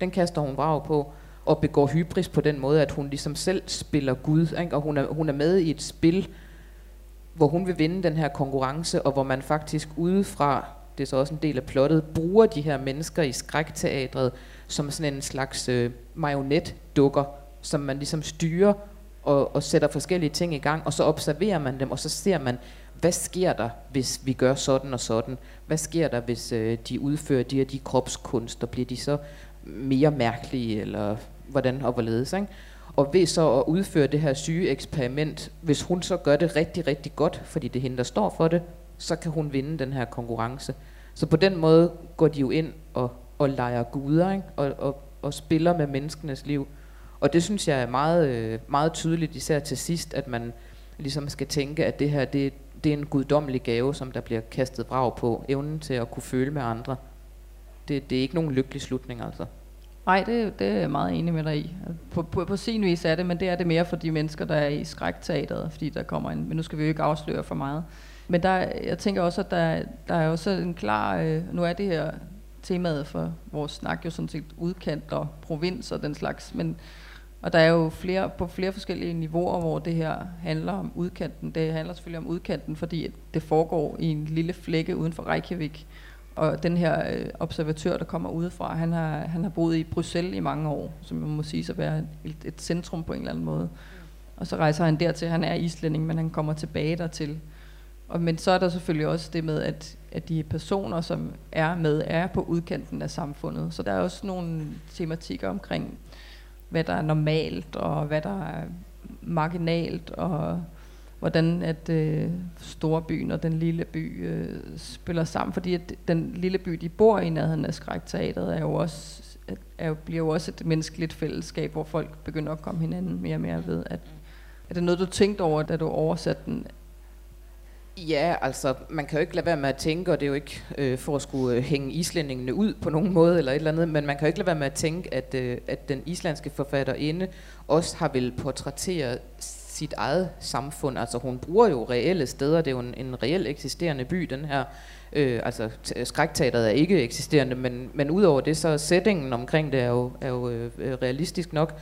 Speaker 3: den kaster hun vrag på, og begår hybris på den måde, at hun ligesom selv spiller Gud, ikke? og hun er, hun er med i et spil, hvor hun vil vinde den her konkurrence, og hvor man faktisk udefra, det er så også en del af plottet, bruger de her mennesker i skrækteatret som sådan en slags øh, marionetdukker, som man ligesom styrer og, og sætter forskellige ting i gang, og så observerer man dem, og så ser man, hvad sker der, hvis vi gør sådan og sådan? Hvad sker der, hvis øh, de udfører de her de kropskunster? Bliver de så mere mærkelige, eller hvordan og hvorledes? Ikke? Og ved så at udføre det her syge eksperiment, hvis hun så gør det rigtig, rigtig godt, fordi det er hende, der står for det, så kan hun vinde den her konkurrence. Så på den måde går de jo ind og, og leger guder, ikke? Og, og, og spiller med menneskenes liv. Og det synes jeg er meget, øh, meget tydeligt, især til sidst, at man ligesom skal tænke, at det her, det, det er en guddommelig gave, som der bliver kastet brag på. Evnen til at kunne føle med andre. det, det er ikke nogen lykkelig slutning, altså.
Speaker 2: Nej, det, det er jeg meget enig med dig i. På, på, på sin vis er det, men det er det mere for de mennesker, der er i skrækteateret, fordi der kommer en, men nu skal vi jo ikke afsløre for meget. Men der, jeg tænker også, at der, der er også en klar, øh, nu er det her temaet for vores snak jo sådan set udkant og provins og den slags, men og der er jo flere, på flere forskellige niveauer, hvor det her handler om udkanten. Det handler selvfølgelig om udkanten, fordi det foregår i en lille flække uden for Reykjavik. Og den her øh, observatør, der kommer udefra, han har, han har boet i Bruxelles i mange år, som man må sige at være et, et centrum på en eller anden måde. Og så rejser han dertil. Han er islænding, men han kommer tilbage dertil. Og, men så er der selvfølgelig også det med, at, at de personer, som er med, er på udkanten af samfundet. Så der er også nogle tematikker omkring, hvad der er normalt, og hvad der er marginalt, og hvordan at øh, storbyen og den lille by øh, spiller sammen. Fordi at den lille by, de bor i nærheden af skrækteateret, er jo også, er, bliver jo også et menneskeligt fællesskab, hvor folk begynder at komme hinanden mere og mere ved. At, er det noget, du tænkte over, da du oversatte den?
Speaker 3: Ja, altså, man kan jo ikke lade være med at tænke, og det er jo ikke øh, for at skulle øh, hænge islændingene ud på nogen måde eller et eller andet, men man kan jo ikke lade være med at tænke, at, øh, at den islandske forfatterinde også har vel portrætteret sit eget samfund. Altså hun bruger jo reelle steder, det er jo en, en reel eksisterende by, den her. Øh, altså skrækteateret er ikke eksisterende, men, men udover det, så settingen omkring det er jo, er jo øh, realistisk nok.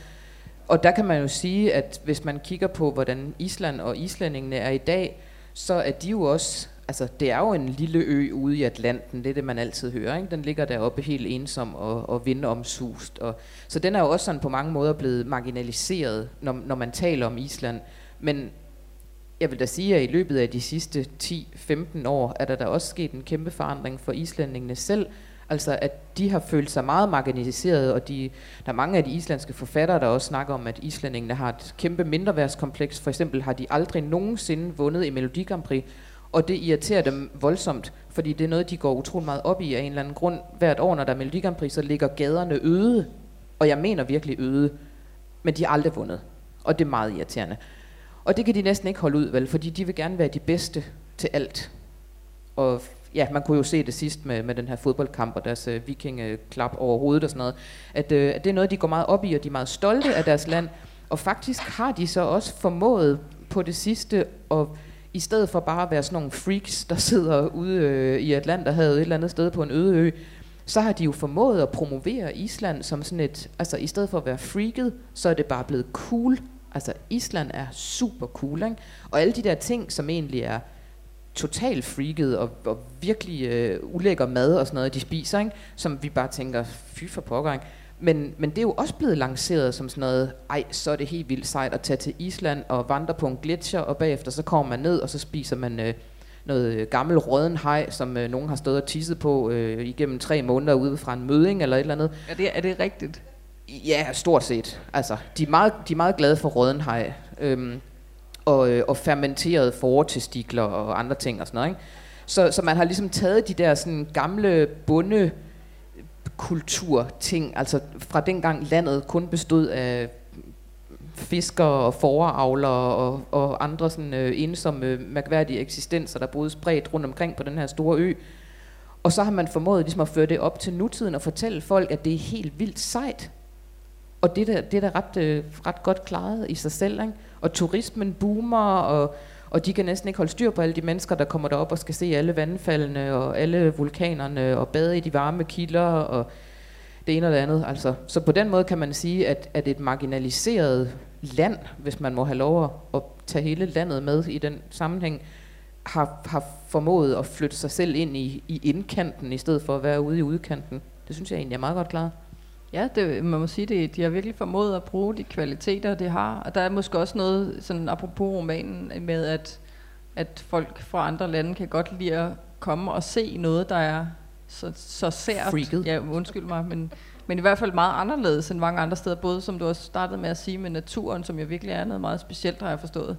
Speaker 3: Og der kan man jo sige, at hvis man kigger på, hvordan Island og islændingene er i dag, så er de jo også, altså det er jo en lille ø ude i Atlanten, det er det man altid hører, ikke? den ligger deroppe helt ensom og, og vindomsust, og, så den er jo også sådan på mange måder blevet marginaliseret, når, når man taler om Island, men jeg vil da sige, at i løbet af de sidste 10-15 år, er der da også sket en kæmpe forandring for islændingene selv, Altså at de har følt sig meget marginaliseret, og de, der er mange af de islandske forfattere, der også snakker om, at islændingene har et kæmpe mindreværdskompleks. For eksempel har de aldrig nogensinde vundet i Melodi Grand Prix, og det irriterer dem voldsomt, fordi det er noget, de går utrolig meget op i af en eller anden grund. Hvert år, når der er Melodi Grand Prix, så ligger gaderne øde, og jeg mener virkelig øde, men de har aldrig vundet, og det er meget irriterende. Og det kan de næsten ikke holde ud, vel, fordi de vil gerne være de bedste til alt. Og ja, man kunne jo se det sidst med, med den her fodboldkamp og deres øh, vikingeklap over hovedet og sådan noget, at, øh, at det er noget, de går meget op i, og de er meget stolte af deres land. Og faktisk har de så også formået på det sidste at i stedet for bare at være sådan nogle freaks, der sidder ude øh, i Atlanterhavet et eller andet sted på en øde ø, så har de jo formået at promovere Island som sådan et, altså i stedet for at være freaket, så er det bare blevet cool. Altså Island er super cool, ikke? Og alle de der ting, som egentlig er totalt freaket og, og virkelig øh, ulækker mad og sådan noget, de spiser, ikke? som vi bare tænker, fy for pågang. Men, men det er jo også blevet lanceret som sådan noget, ej, så er det helt vildt sejt at tage til Island og vandre på en gletscher, og bagefter så kommer man ned, og så spiser man øh, noget gammel råden hej, som øh, nogen har stået og tisset på øh, igennem tre måneder ude fra en møding eller et eller andet.
Speaker 2: Er det, er det rigtigt?
Speaker 3: Ja, stort set. Altså, de er meget, de er meget glade for råden hej. Øhm, og, øh, og fermenterede fortestikler og andre ting og sådan noget. Ikke? Så, så man har ligesom taget de der sådan gamle bunde kulturting, altså fra dengang landet kun bestod af fiskere og foreavlere og, og andre sådan øh, ensomme, mærkværdige eksistenser, der boede spredt rundt omkring på den her store ø. Og så har man formået ligesom at føre det op til nutiden og fortælle folk, at det er helt vildt sejt. Og det, der, det er da ret, øh, ret godt klaret i sig selv. Ikke? og turismen boomer, og, og de kan næsten ikke holde styr på alle de mennesker, der kommer derop og skal se alle vandfaldene, og alle vulkanerne, og bade i de varme kilder, og det ene og det andet. Altså, så på den måde kan man sige, at, at et marginaliseret land, hvis man må have lov at, at tage hele landet med i den sammenhæng, har, har formået at flytte sig selv ind i, i indkanten, i stedet for at være ude i udkanten. Det synes jeg egentlig er meget godt klaret.
Speaker 2: Ja, det, man må sige, det, de har virkelig formået at bruge de kvaliteter, det har. Og der er måske også noget, sådan apropos romanen, med at, at folk fra andre lande kan godt lide at komme og se noget, der er så, så sært.
Speaker 3: Freaket.
Speaker 2: Ja, undskyld mig, men, men i hvert fald meget anderledes end mange andre steder. Både som du også startede med at sige med naturen, som jo virkelig er noget meget specielt, har jeg forstået.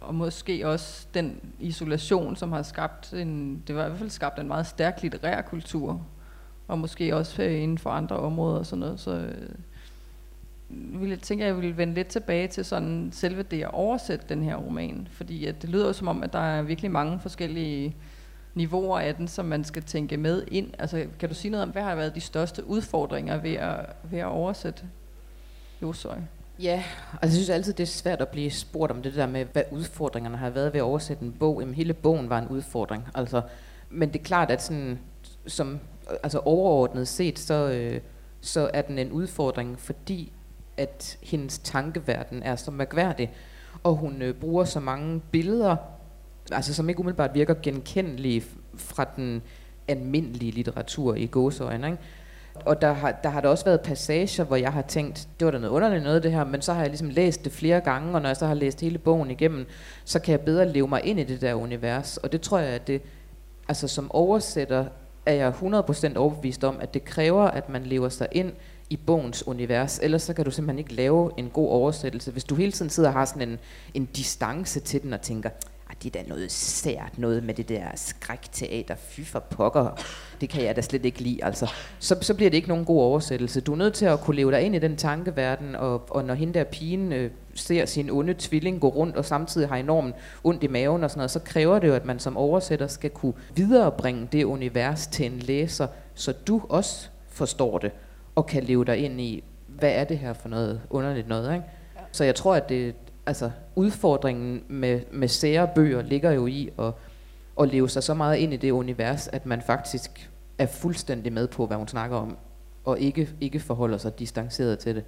Speaker 2: Og måske også den isolation, som har skabt en, det var i hvert fald skabt en meget stærk litterær kultur, og måske også øh, inden for andre områder og sådan noget. Så øh, vil jeg tænke, at jeg vil vende lidt tilbage til sådan selve det at oversætte den her roman, fordi at det lyder jo som om, at der er virkelig mange forskellige niveauer af den, som man skal tænke med ind? Altså, kan du sige noget om, hvad har været de største udfordringer ved at, ved at oversætte Josøj?
Speaker 3: Ja, altså jeg synes altid, det er svært at blive spurgt om det der med, hvad udfordringerne har været ved at oversætte en bog. Jamen hele bogen var en udfordring. Altså, men det er klart, at sådan, som, altså overordnet set, så, øh, så er den en udfordring, fordi at hendes tankeverden er så mærkværdig, og hun øh, bruger så mange billeder, altså som ikke umiddelbart virker genkendelige fra den almindelige litteratur i gåseøjne. Ikke? Og der har, der har der også været passager, hvor jeg har tænkt, det var da noget underligt noget det her, men så har jeg ligesom læst det flere gange, og når jeg så har læst hele bogen igennem, så kan jeg bedre leve mig ind i det der univers. Og det tror jeg, at det, altså som oversætter, er jeg 100% overbevist om, at det kræver, at man lever sig ind i bogens univers. Ellers så kan du simpelthen ikke lave en god oversættelse. Hvis du hele tiden sidder og har sådan en, en distance til den og tænker, det er da noget sært, noget med det der skrækteater, fy for pokker, det kan jeg da slet ikke lide, altså. Så, så bliver det ikke nogen god oversættelse. Du er nødt til at kunne leve dig ind i den tankeverden, og, og når hende der pigen øh, ser sin onde tvilling gå rundt, og samtidig har enormt ondt i maven og sådan noget, så kræver det jo, at man som oversætter skal kunne viderebringe det univers til en læser, så du også forstår det, og kan leve dig ind i, hvad er det her for noget underligt noget, ikke? Så jeg tror, at det, altså udfordringen med, med sære bøger ligger jo i at, at leve sig så meget ind i det univers, at man faktisk er fuldstændig med på, hvad hun snakker om, og ikke, ikke forholder sig distanceret til det.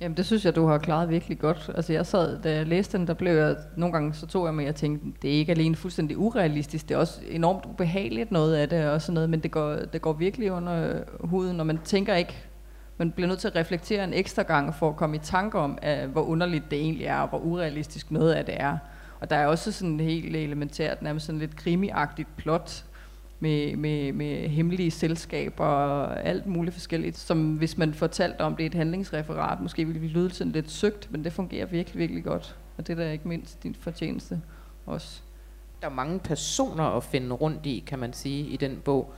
Speaker 2: Jamen det synes jeg, du har klaret virkelig godt. Altså jeg sad, da jeg læste den, der blev jeg, nogle gange så tog jeg mig, og jeg tænkte, det er ikke alene fuldstændig urealistisk, det er også enormt ubehageligt noget af det og sådan noget, men det går, det går virkelig under huden, og man tænker ikke man bliver nødt til at reflektere en ekstra gang for at komme i tanke om, at, hvor underligt det egentlig er, og hvor urealistisk noget af det er. Og der er også sådan helt elementært, nærmest sådan lidt krimiagtigt plot, med, med, med hemmelige selskaber og alt muligt forskelligt, som hvis man fortalte om det i et handlingsreferat, måske ville vi lyde sådan lidt søgt, men det fungerer virkelig, virkelig godt. Og det er da ikke mindst din fortjeneste også.
Speaker 3: Der er mange personer at finde rundt i, kan man sige, i den bog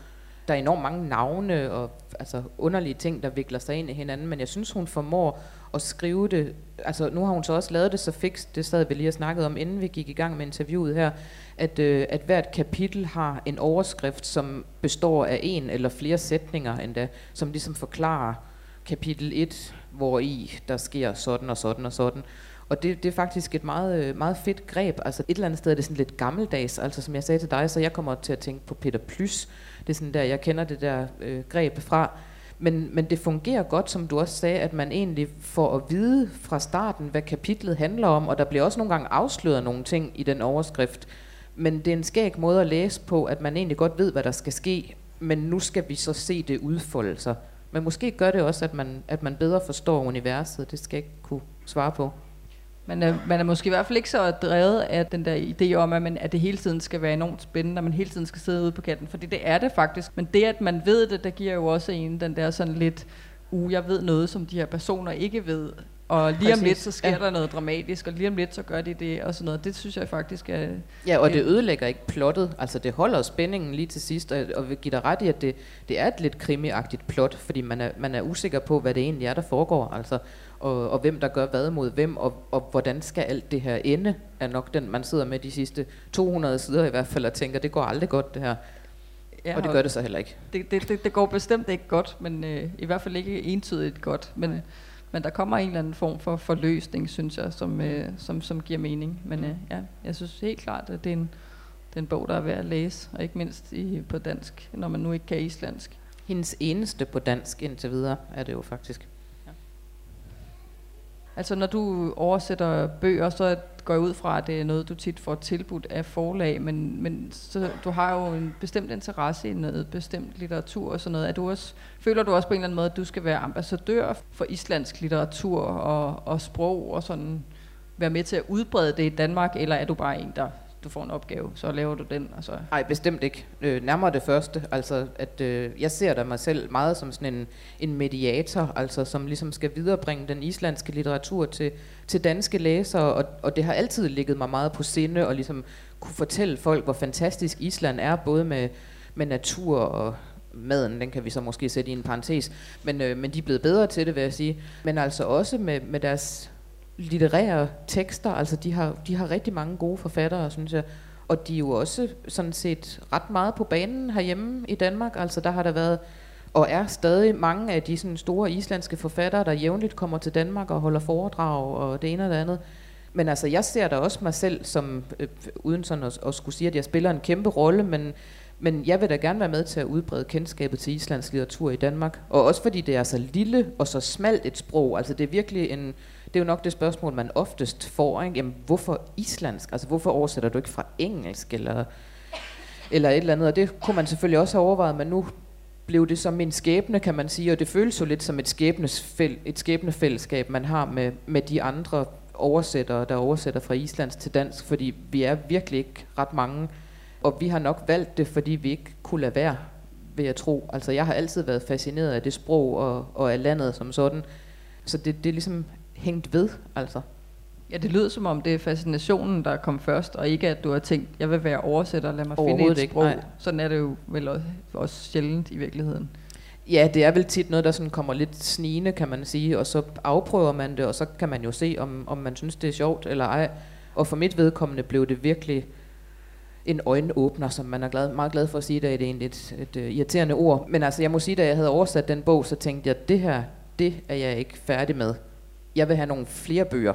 Speaker 3: der er enormt mange navne og altså, underlige ting, der vikler sig ind i hinanden, men jeg synes, hun formår at skrive det, altså nu har hun så også lavet det så fikst, det sad vi lige og snakkede om, inden vi gik i gang med interviewet her, at, øh, at hvert kapitel har en overskrift, som består af en eller flere sætninger endda, som ligesom forklarer kapitel 1, hvor i der sker sådan og sådan og sådan. Og det, det er faktisk et meget, øh, meget fedt greb. Altså et eller andet sted er det sådan lidt gammeldags. Altså som jeg sagde til dig, så jeg kommer til at tænke på Peter Plys. Det er sådan der, jeg kender det der øh, greb fra. Men, men det fungerer godt, som du også sagde, at man egentlig får at vide fra starten, hvad kapitlet handler om, og der bliver også nogle gange afsløret nogle ting i den overskrift. Men det er en skæg måde at læse på, at man egentlig godt ved, hvad der skal ske, men nu skal vi så se det udfolde sig. Men måske gør det også, at man, at man bedre forstår universet. Det skal jeg ikke kunne svare på.
Speaker 2: Man er, man er måske i hvert fald ikke så drevet af den der idé om, at, man, at det hele tiden skal være enormt spændende, og man hele tiden skal sidde ude på kanten, fordi det er det faktisk. Men det, at man ved det, der giver jo også en den der sådan lidt, uh, jeg ved noget, som de her personer ikke ved. Og lige Præcis. om lidt, så sker ja. der noget dramatisk, og lige om lidt, så gør de det, og sådan noget. Det synes jeg faktisk er...
Speaker 3: Ja, og det ødelægger ikke plottet. Altså, det holder spændingen lige til sidst, og, og vil give dig ret i, at det, det er et lidt krimiagtigt plot, fordi man er, man er usikker på, hvad det egentlig er, der foregår. Altså, og, og hvem der gør hvad mod hvem, og, og hvordan skal alt det her ende, er nok den, man sidder med de sidste 200 sider i hvert fald, og tænker, det går aldrig godt det her. Ja, og det gør det så heller ikke.
Speaker 2: Det, det, det, det går bestemt ikke godt, men øh, i hvert fald ikke entydigt godt. Men, men der kommer en eller anden form for forløsning, synes jeg, som, øh, som, som giver mening. Men øh, ja, jeg synes helt klart, at det er en, det er en bog, der er værd at læse, og ikke mindst i, på dansk, når man nu ikke kan islandsk.
Speaker 3: Hendes eneste på dansk indtil videre er det jo faktisk.
Speaker 2: Altså når du oversætter bøger, så går jeg ud fra, at det er noget, du tit får tilbudt af forlag, men, men så, du har jo en bestemt interesse i noget bestemt litteratur og sådan noget. Er du også, føler du også på en eller anden måde, at du skal være ambassadør for islandsk litteratur og, og sprog og sådan være med til at udbrede det i Danmark, eller er du bare en, der du får en opgave, så laver du den. Og så.
Speaker 3: Nej, bestemt ikke. Øh, nærmere det første. Altså, at øh, jeg ser da mig selv meget som sådan en, en mediator, altså som ligesom skal viderebringe den islandske litteratur til, til danske læsere, og, og det har altid ligget mig meget på sinde, og ligesom kunne fortælle folk, hvor fantastisk Island er, både med, med natur og maden, den kan vi så måske sætte i en parentes, men, øh, men de er blevet bedre til det, vil jeg sige. Men altså også med, med deres litterære tekster, altså de har, de har rigtig mange gode forfattere, synes jeg. Og de er jo også sådan set ret meget på banen herhjemme i Danmark. Altså der har der været og er stadig mange af de sådan store islandske forfattere, der jævnligt kommer til Danmark og holder foredrag og det ene og det andet. Men altså, jeg ser da også mig selv som, øh, uden sådan at, at skulle sige, at jeg spiller en kæmpe rolle, men, men jeg vil da gerne være med til at udbrede kendskabet til islandsk litteratur i Danmark. Og også fordi det er så lille og så smalt et sprog. Altså det er virkelig en, det er jo nok det spørgsmål, man oftest får. Ikke? Jamen, hvorfor islandsk? Altså hvorfor oversætter du ikke fra engelsk eller, eller et eller andet? Og det kunne man selvfølgelig også have overvejet, men nu blev det som min skæbne, kan man sige, og det føles jo lidt som et, skæbnesfæl, et skæbnefællesskab, man har med, med de andre oversættere, der oversætter fra islandsk til dansk, fordi vi er virkelig ikke ret mange, og vi har nok valgt det, fordi vi ikke kunne lade være, vil jeg tro. Altså jeg har altid været fascineret af det sprog og, og af landet som sådan, så det, det er ligesom hængt ved, altså.
Speaker 2: Ja, det lyder som om, det er fascinationen, der kom først, og ikke at du har tænkt, jeg vil være oversætter, lad mig finde et sprog. Ikke, Sådan er det jo vel også, også sjældent i virkeligheden.
Speaker 3: Ja, det er vel tit noget, der sådan kommer lidt snigende, kan man sige, og så afprøver man det, og så kan man jo se, om, om man synes, det er sjovt eller ej. Og for mit vedkommende blev det virkelig en øjenåbner, som man er glad, meget glad for at sige, det er egentlig et, et, et irriterende ord. Men altså, jeg må sige, da jeg havde oversat den bog, så tænkte jeg, det her, det er jeg ikke færdig med jeg vil have nogle flere bøger,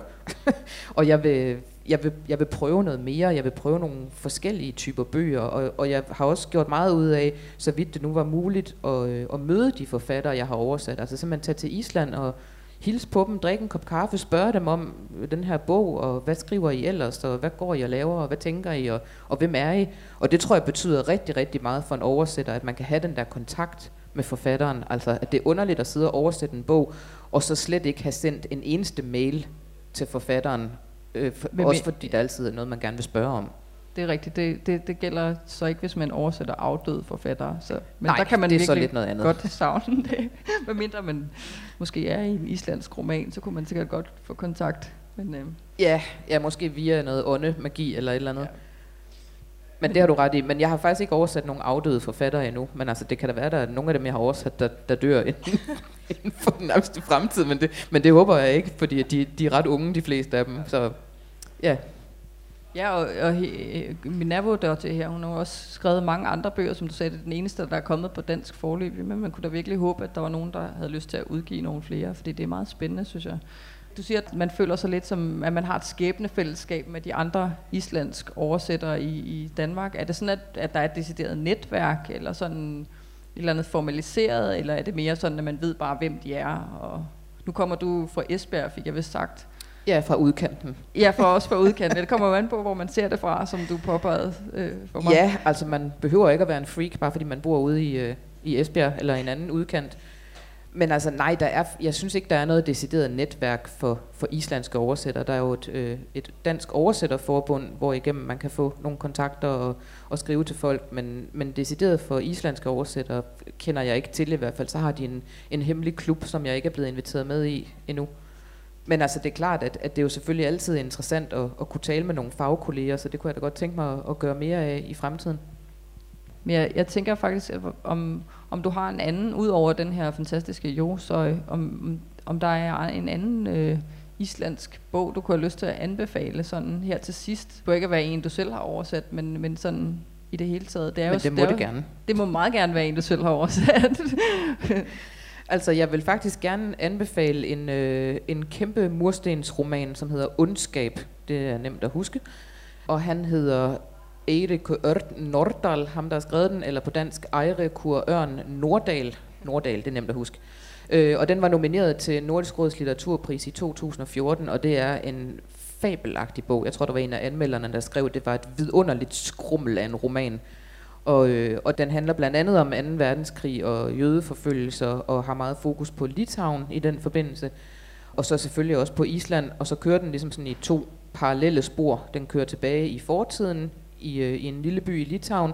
Speaker 3: og jeg vil, jeg, vil, jeg vil prøve noget mere, jeg vil prøve nogle forskellige typer bøger, og, og jeg har også gjort meget ud af, så vidt det nu var muligt, at, øh, at møde de forfattere, jeg har oversat. Altså simpelthen tage til Island og hilse på dem, drikke en kop kaffe, spørge dem om øh, den her bog, og hvad skriver I ellers, og hvad går I og laver, og hvad tænker I, og, og hvem er I? Og det tror jeg betyder rigtig, rigtig meget for en oversætter, at man kan have den der kontakt med forfatteren. Altså, at det er underligt at sidde og oversætte en bog, og så slet ikke have sendt en eneste mail til forfatteren, øh, for, Men, også fordi der altid er noget, man gerne vil spørge om.
Speaker 2: Det er rigtigt. Det, det, det gælder så ikke, hvis man oversætter afdøde forfattere. Så,
Speaker 3: men Nej, der kan man det er så lidt noget andet.
Speaker 2: godt savne det. Hvad mindre man måske er i en islandsk roman, så kunne man sikkert godt få kontakt. Men, øh.
Speaker 3: ja, ja, måske via noget ånde, magi eller et eller andet. Ja. Men det har du ret i. Men jeg har faktisk ikke oversat nogen afdøde forfattere endnu. Men altså, det kan da være, at der er nogle af dem, jeg har oversat, der, der dør inden, inden for den nærmeste fremtid. Men det, men det håber jeg ikke, fordi de, de er ret unge, de fleste af dem. Så ja.
Speaker 2: Ja, og, og he, min nabo til her, hun har også skrevet mange andre bøger, som du sagde, det er den eneste, der er kommet på dansk forløb. Men man kunne da virkelig håbe, at der var nogen, der havde lyst til at udgive nogle flere, fordi det er meget spændende, synes jeg. Du siger, at man føler sig lidt som, at man har et skæbnefællesskab med de andre islandsk oversættere i, i Danmark. Er det sådan, at, at der er et decideret netværk, eller sådan et eller andet formaliseret, eller er det mere sådan, at man ved bare, hvem de er? Og nu kommer du fra Esbjerg, fik jeg vist sagt.
Speaker 3: Ja, fra udkanten.
Speaker 2: Ja, for os fra udkanten. Det kommer jo an på, hvor man ser det fra, som du påpegede øh, for mig.
Speaker 3: Ja, altså man behøver ikke at være en freak, bare fordi man bor ude i, øh, i Esbjerg eller en anden udkant. Men altså nej, der er, jeg synes ikke, der er noget decideret netværk for, for islandske oversættere. Der er jo et, øh, et dansk oversætterforbund, hvor igennem man kan få nogle kontakter og, og skrive til folk, men, men decideret for islandske oversættere kender jeg ikke til i hvert fald. Så har de en, en hemmelig klub, som jeg ikke er blevet inviteret med i endnu. Men altså det er klart, at, at det er jo selvfølgelig altid interessant at, at kunne tale med nogle fagkolleger, så det kunne jeg da godt tænke mig at, at gøre mere af i fremtiden.
Speaker 2: Men jeg, jeg tænker faktisk, om, om du har en anden, ud over den her fantastiske Josøj, om, om der er en anden øh, islandsk bog, du kunne have lyst til at anbefale sådan her til sidst. Det bør ikke være en, du selv har oversat, men, men sådan i det hele taget.
Speaker 3: Det er
Speaker 2: men
Speaker 3: jo, det må det, det gerne.
Speaker 2: Det må meget gerne være en, du selv har oversat.
Speaker 3: altså, jeg vil faktisk gerne anbefale en, øh, en kæmpe murstensroman, som hedder Ondskab. Det er nemt at huske. Og han hedder Erik Ørn Nordal, ham der har skrevet den, eller på dansk Eirikur Ørn Nordal. Nordal, det er nemt at huske. Øh, og den var nomineret til Nordisk Råds Litteraturpris i 2014, og det er en fabelagtig bog. Jeg tror, der var en af anmelderne, der skrev, at det var et vidunderligt skrummel af en roman. Og, øh, og den handler blandt andet om 2. verdenskrig og jødeforfølgelser, og har meget fokus på Litauen i den forbindelse. Og så selvfølgelig også på Island, og så kører den ligesom sådan i to parallelle spor. Den kører tilbage i fortiden, i, øh, i en lille by i Litauen,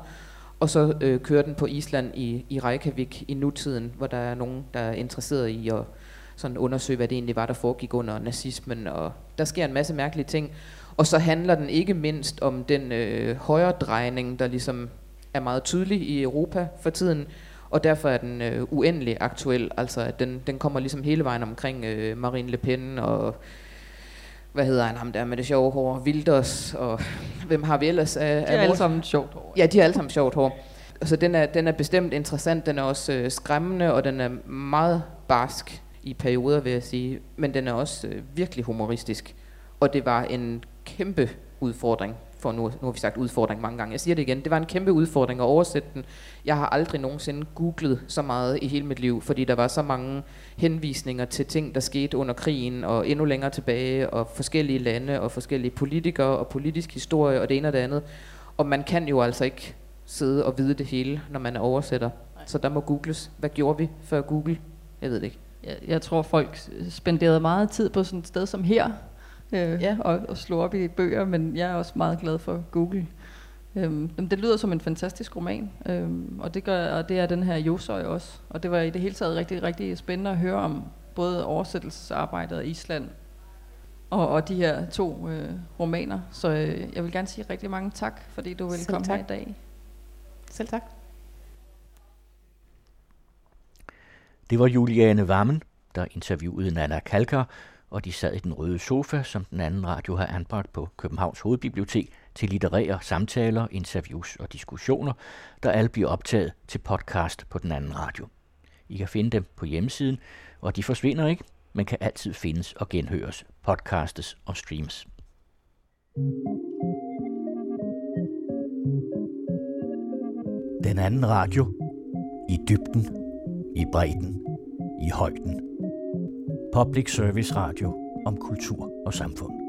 Speaker 3: og så øh, kører den på Island i, i Reykjavik i nutiden, hvor der er nogen, der er interesseret i at sådan undersøge, hvad det egentlig var, der foregik under nazismen, og der sker en masse mærkelige ting. Og så handler den ikke mindst om den øh, højredrejning, der ligesom er meget tydelig i Europa for tiden, og derfor er den øh, uendelig aktuel. Altså, at den, den kommer ligesom hele vejen omkring øh, Marine Le Pen og hvad hedder han ham der med det sjove hår, Wilders, og hvem har vi ellers? Af,
Speaker 2: De er alle sammen sjovt hår.
Speaker 3: Ja, de har alle sammen sjovt hår. Så den er, den er bestemt interessant, den er også øh, skræmmende, og den er meget barsk i perioder, vil jeg sige. Men den er også øh, virkelig humoristisk. Og det var en kæmpe udfordring, for nu, nu har vi sagt udfordring mange gange. Jeg siger det igen, det var en kæmpe udfordring at oversætte den. Jeg har aldrig nogensinde googlet så meget i hele mit liv, fordi der var så mange henvisninger til ting, der skete under krigen, og endnu længere tilbage, og forskellige lande, og forskellige politikere, og politisk historie, og det ene og det andet. Og man kan jo altså ikke sidde og vide det hele, når man er oversætter. Nej. Så der må googles. Hvad gjorde vi før Google? Jeg ved det ikke.
Speaker 2: Jeg, jeg tror, folk spenderede meget tid på sådan et sted som her, øh, ja. og, og slå op i bøger, men jeg er også meget glad for Google. Øhm, det lyder som en fantastisk roman, øhm, og, det gør, og det er den her Josøj også. Og det var i det hele taget rigtig, rigtig spændende at høre om både oversættelsesarbejdet i Island og, og de her to øh, romaner. Så øh, jeg vil gerne sige rigtig mange tak, fordi du ville komme tak. her i dag.
Speaker 3: Selv tak.
Speaker 1: Det var Juliane Vammen, der interviewede Nana Kalkar, og de sad i den røde sofa, som den anden radio har anbragt på Københavns Hovedbibliotek til litterære samtaler, interviews og diskussioner, der alle bliver optaget til podcast på den anden radio. I kan finde dem på hjemmesiden, og de forsvinder ikke, men kan altid findes og genhøres, podcastes og streams. Den anden radio. I dybden, i bredden, i højden. Public Service Radio om kultur og samfund.